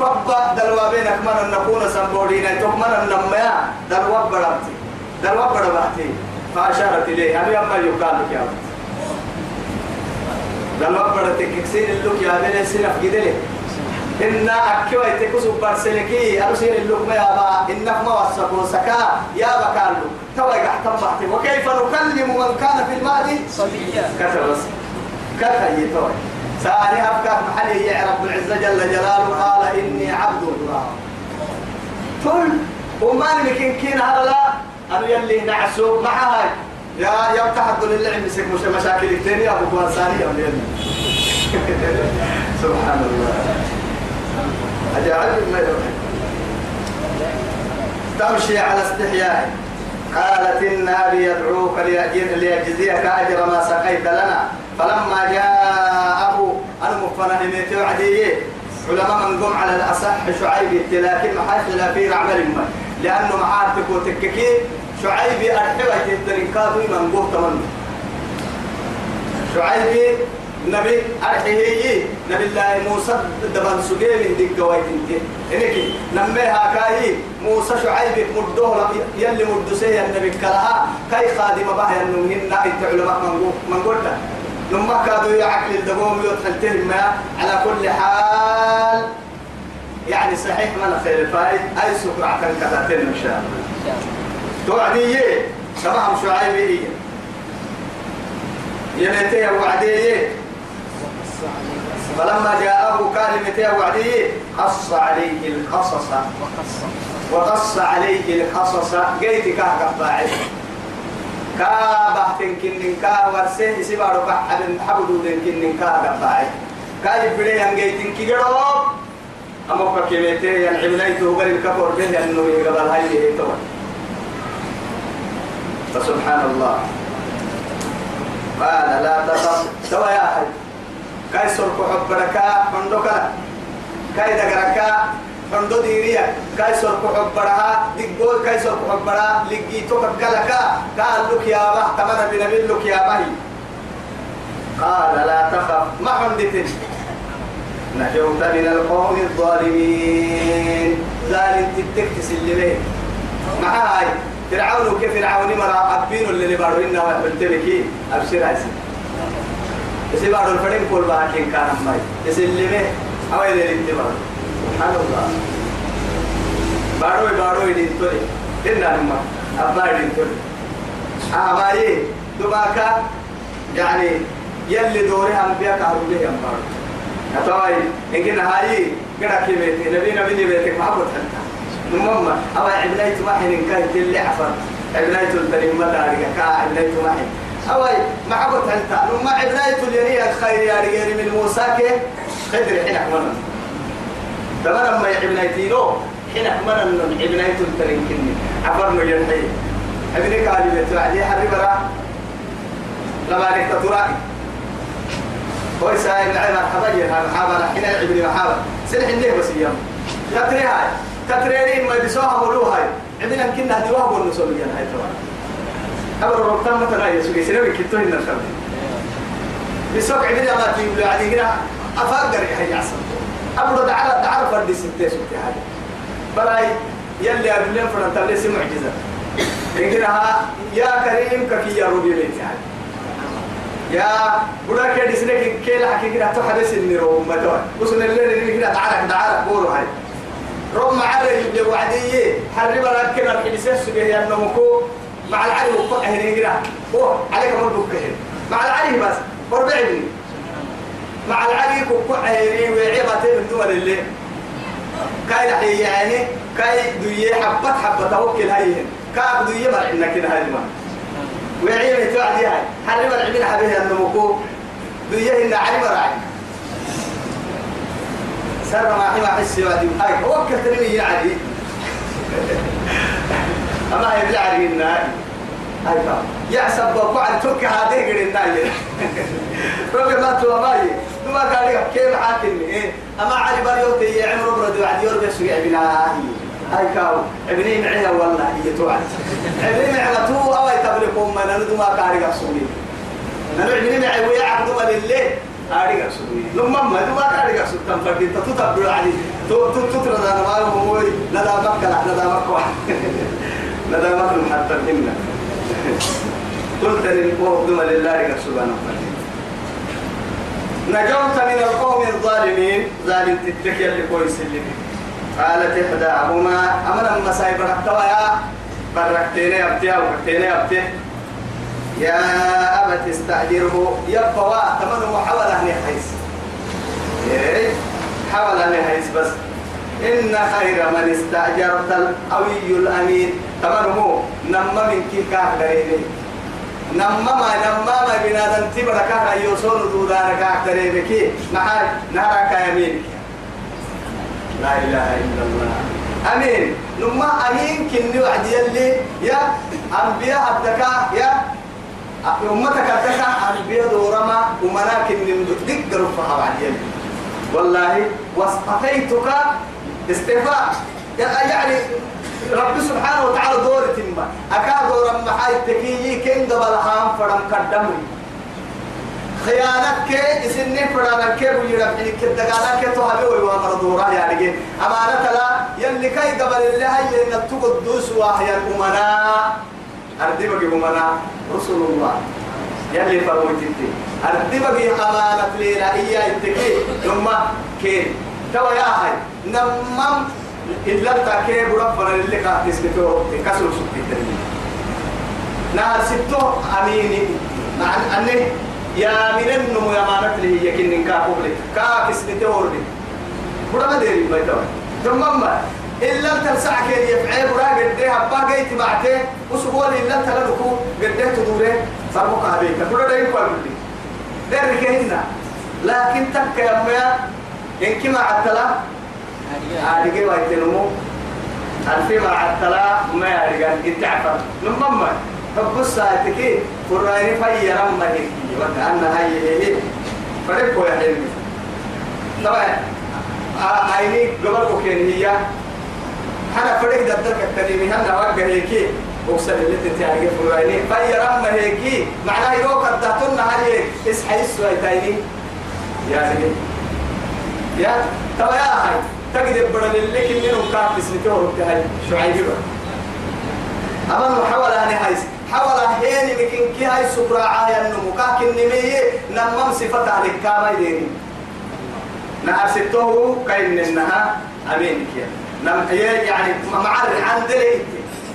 قبا دلوا بينك من أن نكون سنبورينا تكمن النميا دلوا برمتي دلوا برمتي فأشارت إليه أبي أما يقال لك يا أخت؟ دلوا برمتي كسين اللوك يا بني سنف جدلي. إن أكوي تكسو برسلكي أرسل اللقمة يا با إنك ما وصفوا سكا يا بكالو توي قحتم بحتي وكيف نكلم من كان في المهدي؟ صبيا. كتب بس. كتب يتوي ساري أفكار محلي يا رب العزة جل جلاله قال إني عبد الله. قل وما لكن كين هذا أنا يلي نعسو. معاي. يا يا تحدث للعلم سك مش مشاكل الدنيا أبو كوان ثانية سبحان الله. أجعل ما تمشي على استحياء قالت أبي يدعوك ليجزيك أجر ما سقيت لنا. فلما جاءه المفنه من توعديه علماء من قم على الأصح شعيب لكن ما حيث لا في عمل ما لأنه معاتك وتككي شعيب أرحبة الدركات من قوة منه شعيب نبي أرحيه نبي الله موسى دبن سجى من ديك جوايد انت. إنك نمها كاي موسى شعيب مدوه يلي مدسه النبي كلها كاي خادم بها إنه هن إنت علماء من من قلنا نما كادوا يعقل الدقوم يدخلتهم على كل حال. يعني صحيح ما خير الفائد. أي سكرة كان كذا إن شاء الله. توعدي تمام شعيب إيه يمتى وعدية. فلما جاءه كلمة وعدية. قص عليه القصص وقص عليه القصص جيت كاه قطاعي. كا بحتن كنن كا ورسه سبارو كحبن حبدو دن كنن كا قطاعي. كا يبدي ان جيتن كيغرو أما كلمته ين عمليته غير الكفر به انه يقبل هاي تو. فسبحان الله. قال لا تخف. سوى يا أخي. كاي سرق حبركا حندوكا كاي دقركا حندو ديريا كاي سرق حبرها دقول كاي سرق حبرها لقيتو كالكا قال لك يا بح تمنى بنبي لك يا بحي قال لا تخف. ما حندتن نجوت من القوم الظالمين. ذلك تتكتس اللي بيه معاي. فرعون كيف فرعون؟ مرا أبين اللي بارو إنه بنتبكي أبشر عسي يسي بارو الفرين كل باكين كان ماي. يسي اللي به أو اللي انتبار سبحان الله. بارو بارو يدين تولي إنا نما أبا يدين تولي أباي دباكا يعني يلي دوري أنبياء كهرو به أمبارو أتواي إنك هاي كده كيبيتي نبي نبي نبيتك محبوط حتى نمم أو عبنيت واحد إن كانت اللي عفر عبنيت التنمى دارك كا عبنيت واحد. أو محبوط أنت. نمم عبنيت اليني الخير يا رجال من موسى كي خدر حين أحمنا تمام ما عبنيتي له حين أحمنا من عبنيت التنمى كني. عفرنا ينحي ابنك قال لي تعالي حرب را. لما لك تراكي هو سايب العين مرحبا يا مرحبا حين العبني مرحبا. سنح النيه بس يوم تتري هاي تترينين ما بيسوها ملوها عندنا كنا هدي وهو النسول يا هاي ترى. أبر ربطان مثلا يسوي سنوي كتوه إن الخلق. بيسوق عندنا ما تيجي عادي هنا أفقر يا هاي عصر. أبر دعارة دعارة فردي ستة ستة هاي. براي يلي أبلين فرنتا ليس معجزة. إنها يا كريم كفي يا روبي بيتي هاي. يا بودا كده سنك كيلا حكي كده تحدث النيرو. مدوي وصل الليل اللي كده دعارة دعارة بورو هاي. رب معنا يبدي وعديه حرب لكن الحديث سجى يا نمكو مع العلي هنا كده هو عليك مرضو كهن مع العلي بس عبني مع العلي هنا وعيبتين من دول اللي كاي لحي يعني كاي دوية حبة حبة توكل هايهن كاب دوية مرعنا كده هاي ما وعيبة توعدي هاي. حرب العبين حبيه النمكو دوية هنا علي مرعي سر ما حما حسي وادي هاي هو كترني يعني أما هي بلعري الناي. هاي فا يحسب وقع ترك هذه الناي. ربي ما تو ماي. ما قال كيف حاكمني؟ إيه؟ أما علي بريوتي يا عمرو برد وعد يربي سوي بنا هاي كاو. ابني معي والله هي توعد. ابني معي تو أو يتبلكم من أنا ما قال لك سوي أنا ابني معي ويا عبد الله أريك سوي لما ما دوا أريك سوي تم فردي تتبع علي تترى أنا ما هو ندا مكة ندا مكة ندا مكة حتى هنا قلت للقوم دم لله أريك سبحانه نجوت من القوم الظالمين ظالم تتكي اللي كويس اللي قالت إحداهما أمنا مسايب ركتوا بركتيني أبتيا وكتيني أبتيا يا أبت استأجره. يبقى تمنه حول أهل حيث. إيه؟ حول أهل بس. إن خير من استأجرت القوي الأمين. تمنه نما من كي كاه غريبي نما ما نما ما بنادم بركة يوصل دودارك أكتريبك معاي نهارك يمينك لا إله إلا الله. أمين. نما أمين كني وعد يلي يا أنبياء الدكاء يا أمتك الدكاء أنبياء دورما ومنا كني دك رفها وعد يلي. والله واصطفيتك استفاء يعني رب سبحانه وتعالى دور تنبا أكاد دور محاي تكيي كن قبل هام فرم قدمي. خيانتك إسني فرانك ويرب حينك الدقالك تهبي ويوامر دورا يعني أمانة لا يلي كي قبل الله هي إنك تقدس واحيا الأمناء. أردبك أمناء رسول الله. يلي فرموتي أردبك أمانة ليلة إياه التكي ثم كين. توا يا هاي نمم. إلا تاكي بربنا اللي كان تسكتو كسر سكتي نهار ستو أميني. مع أنه يا من النمو يا مانت لي يكن نكا قبل كا كسنتي وردي. ما ديري بيتو ثم ما إلا تنسع كي يفعل برا قد هبا جيت معته وسبول إلا تلدكو قد تدوره فرمك هبيك بڑا دايم قال لي دير كهنا لكن تك يا ميا إنك مع التلا أرجع وايتنمو ألفي مع التلا ما أرجع إنت عفر من مما حب الساعتك قرآن في يرم هيك. وكأن هاي هي فرق يا حلمي. طبعا عيني قبل كوكين هي. أنا فرق دبدك التنمي هنا وقع هيك أقصد اللي تتعرف قرآن في يرم هيك معناه يروك الدهتون هاي. إسحي السوي تاني يا سيدي يا. طبعا يا هاي تقدر بدل اللي كنينو كاف بسنتور هاي. شو عيبه أما محاول أنا هاي حاول هيني لكن كي هاي سكرا عايا النمو كاكن نمي. نمم صفة عليك كاما يديني. نهار سته كاين إنها أمين كيا نم يعني معر عن دلي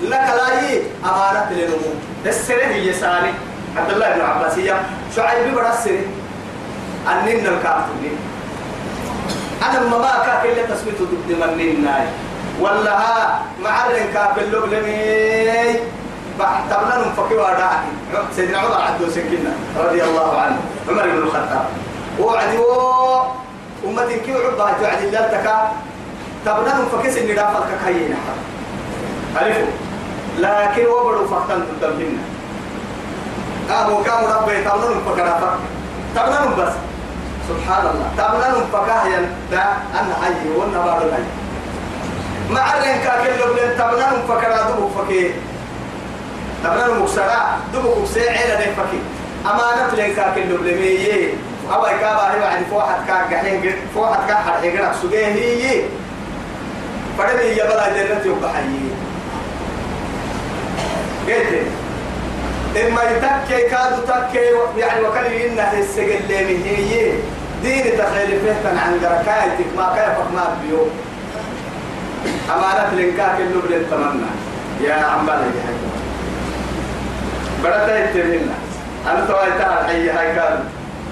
لك لا هي أمانة للنمو السنة هي سالي. عبد الله بن عباس هي شعيب بن السنة أنين الكافرين أنا ما كاك اللي تسميته ضد من ناي ولا ها معرن كاك اللبلمي تبنا نفكي وادعك سيدنا عمر عدو سكينة رضي الله عنه. عمر بن الخطاب. وعدي أمتي كي عبها توعدي الله تبنا نفكي سني دافع كاينا ألفو لكن وبرو فقطن تدمهن أهو كان ربي تبنا نفكي دافع تبنا بس. سبحان الله. تبنا نفكي دا أنا حي والنبار الحي معرن كاك اللبلن تبنا نفكي دافع فكي. تبنا المكسرة دبك كسي عيلة نفكي أمانة لين كاك اللبلمية أو إكابة هي بعد فوحة كاك حين فوحة كاك حد حين سجيه هي فدني يبلا جنة يبقى حي قلت إما يتكي كادو تكي يعني وكان إنها السجل من هي دين تخيل فهتا عن دركايتك ما كيفك ما بيو. أمانة لين كاك اللبلن تمنى يا عمبالي يا بدأت يتبهن أنا تويتها الحي هاي قال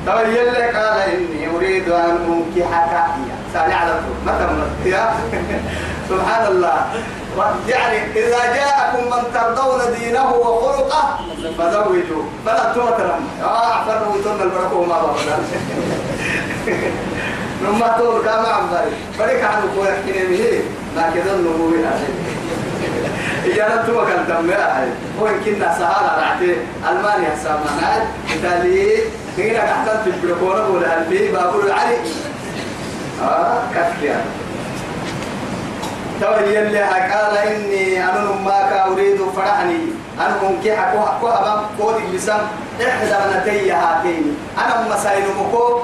تو يلي قال إني أريد أن أنكحك. سألي على طول متى يا سبحان الله. يعني إذا جاءكم من ترضون دينه وخلقه فزوجوا. فلا تمترن آه أعفر ويتون البركة وما بابا نما كما عم باري بريك عنه كوي حكيني به. لكن ظنه من أهل إجارة تو كان هو كنا سهالة رعتي. ألمانيا سامنا إيطالي هنا قاعدة في البركونة ولا البي بابور العلي آه كفيا تو يلي قال إني أنا ما أريد فرحني. أنا ممكن أكو أبام كودي لسان إحدى بنتي هاتين. أنا مسائل مكو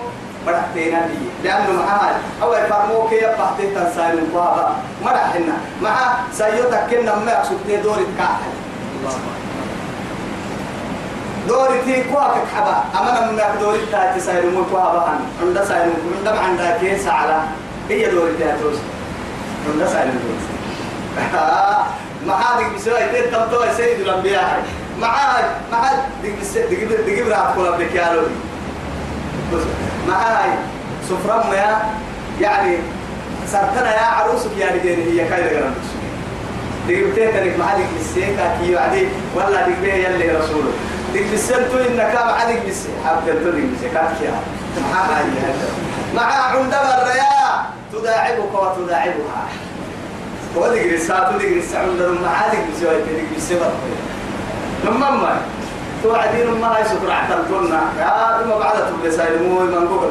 مرحتين لي لأنه معها أول فرموك يبقى تنسايل مقابا مرحنا مع سيوتك كنا ما أقصد دوري كاحل دوري تي كواك حبا أما من دوري تاتي سايل مقابا عند من دم عند كيس على هي دوري تاتوس أبدك معاي سفرة ما يعني سرتنا يا عروسك يا رجال هي كايدة قرن دقيقتين تلك محلك السيكا كي وعدي ولا دقيقتين يلي رسوله. ديك بسنتو إنك ما عادك بس حابب تدري بس كاتكيا مع مع عندما الرياء تداعبك وتداعبها. ودقري ساعة تدقري ساعة عندما ما عادك بس ويتدقري بس لما ما توعدين ما هاي سكر عتلتنا يا ثم بعد تبلي سايلمو من بوكا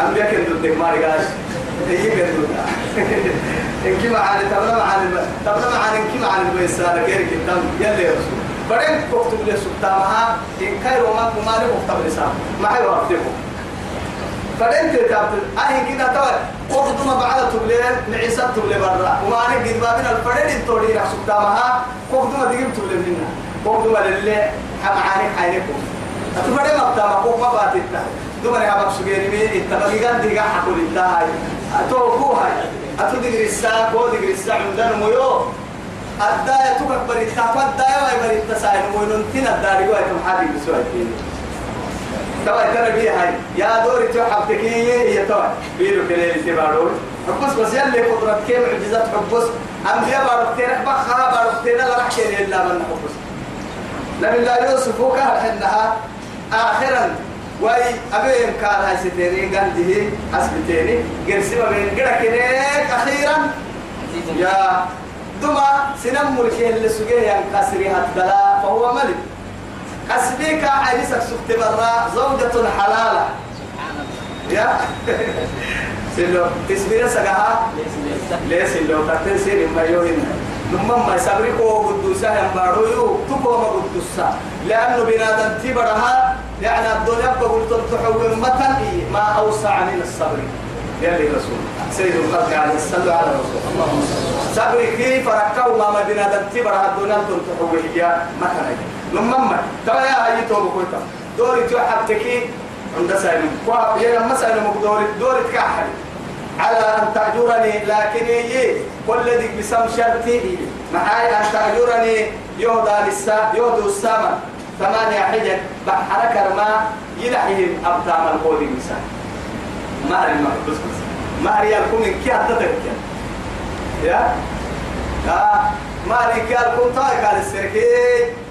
أم يكن ضدك ما رجاش هي كن إنك ما عن تبلا ما عن تبلا ما عن إنك ما عن بيسار غير كتام يلا يا رسول. بعدين كتب لي سبتامها إن كاي روما كمالي كتب لي سام ما هي وقتكم بعدين تتابع أهي كده توا. وقت ما بعد تبلي نعيسى تبلي برا. وما أنا قد بابنا الفرد توري رح سبتامها وقت ما تجيب تبلي منا وقت ما لله حمعانك حينكم أتبرد ما بتاما قوم ما باتتا دوما يا باب سجيني مين التبقي قد دقا حقول انتهاي أتوقو هاي. أتو دقري الساعة كو دقري الساعة عندنا ميو الداية تبقى بريتا. فالداية واي بريتا ساين وينونتين الداري واي كم حالي بسوى الدين توا ترى هاي. يا دوري تو حبتكي هي توا بيرو كلي تبارو حبس بس يلي قدرت كيف معجزات حبس بارو تيرك بخا بارو تيرك لا رح كيري إلا من حبس نبي الله يوسف وكان حنها. آخرا واي أبين كان هاي ستيني قنده أسبتيني قرسي ما بين قرأ كنيك أخيرا. يا دما سنم ملكي اللي سجيه ينكسري هتدلا فهو ملك. أسبيك عريسك سكت برا زوجة حلالة. يا؟ سلو تسبير سجاها ليس لو كتير سير ما يوهنا نمم ما يسابري كو قدوسا ينبارو يو تكو ما قدوسا لأنه بنادم تبرها يعني الدنيا بقول تحول متن ما أوسع من الصبر. يلي رسول سيد الخلق عليه الصلاة على رسول اللهم صبر كيف ركوا ما بنادم تبرها الدنيا تحول هي متن. نمم ترى يا هاي توبو كويتا دوري تو حبتكي عند سالم كوا يا لما سالم دوري. دوري تكحل. على أن تأجرني لكن يي كل ذيك بسم شرطي معاي أن تأجرني يهدى للسا يهدى السما. ثمانية حجج. بحرك ما يلحهم أبتام القول المسا مهر المحبس بس مهر يلكم إن كي أتتك يا؟ آه. مهر كي يلكم طايق على السركي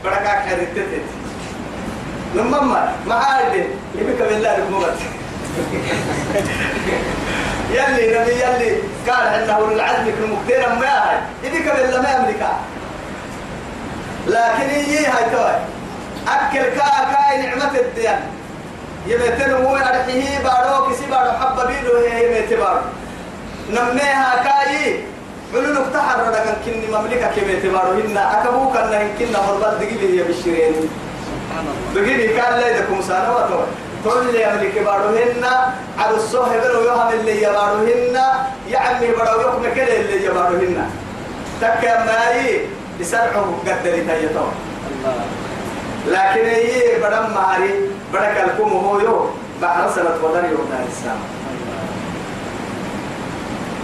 بركاك حريتتت لما معاي يبقى بالله ركمت يلي نبي يلي. قال إنه العزم في المقتير ما هاي. يديك بالله ما يملكها. لكن يجي هاي توي. أكل كا كاي نعمة الدين. يمتن هو أرحيه بارو كسي بارو حب بيدو هي يمت بارو نمنيها كاي. علو نفتحر لكن كني مملكة كميت بارو هنا. أكبوك أنه كنا مربال دقيلي هي بالشرين دقيلي كان لا يدكم سنة وطوي كل يملك بارهن على الصهر بلو يهم اللي يبارهن يعمي برو يحكم كده اللي يبارهن تكا ماي يسرعه قدر تيتو. لكن هي بدم ماري بدك الكم هو يو. بحر سنة ودن يوم الإسلام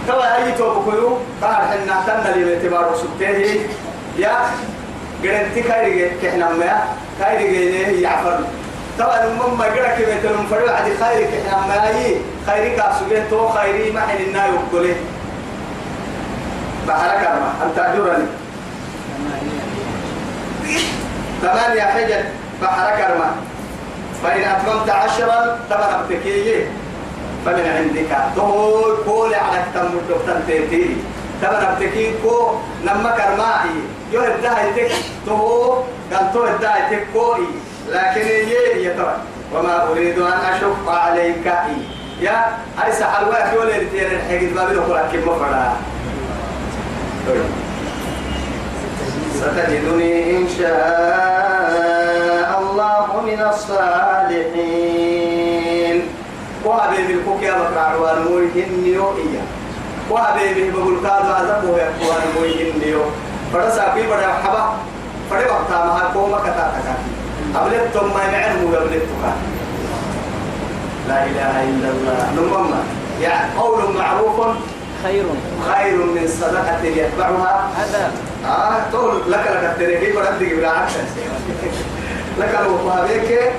توا أي توبك يو قال حنا تنا اللي اعتباره سبته يا قرنتي كايري كحنا ما كايري يعفر طبعا المهم ما قرأ كيف يتلم فريق عدي خيرك إحنا ما هي خيرك أسوجه تو خيري ما حين النا يقبله. بحرك أرما أن تأجرني ثمانية حجج. بحرك أرما فإن أتممت عشرا طبعا أبتكيه فمن عندك. تو كل على تم تيتي طبعا أبتكيه كو نما كرماعي يو الدهي تك. تو قال تو الدهي تك كوي لكن يي يتوى وما أريد أن أشق عليك. يا هاي سحر واحد يقول لي تير الحقيقة ما بينه كل كم مفردا ستجدني إن شاء الله من الصالحين. وحبيبي الكوك يا بكر عروان مويهن يوئيا وحبيبي بقول كادو عزبه يا أخوان مويهن يو فرسا في بڑا حبا فڑے وقتا مہا کوما کتا تکاکی قبلتم ما يعلم قبلتك لا إله إلا الله نمم يعني قول معروف خير خير من صدقة يتبعها هذا آه تقول لك لك التريكي بدك بالعكس لك لو فهمك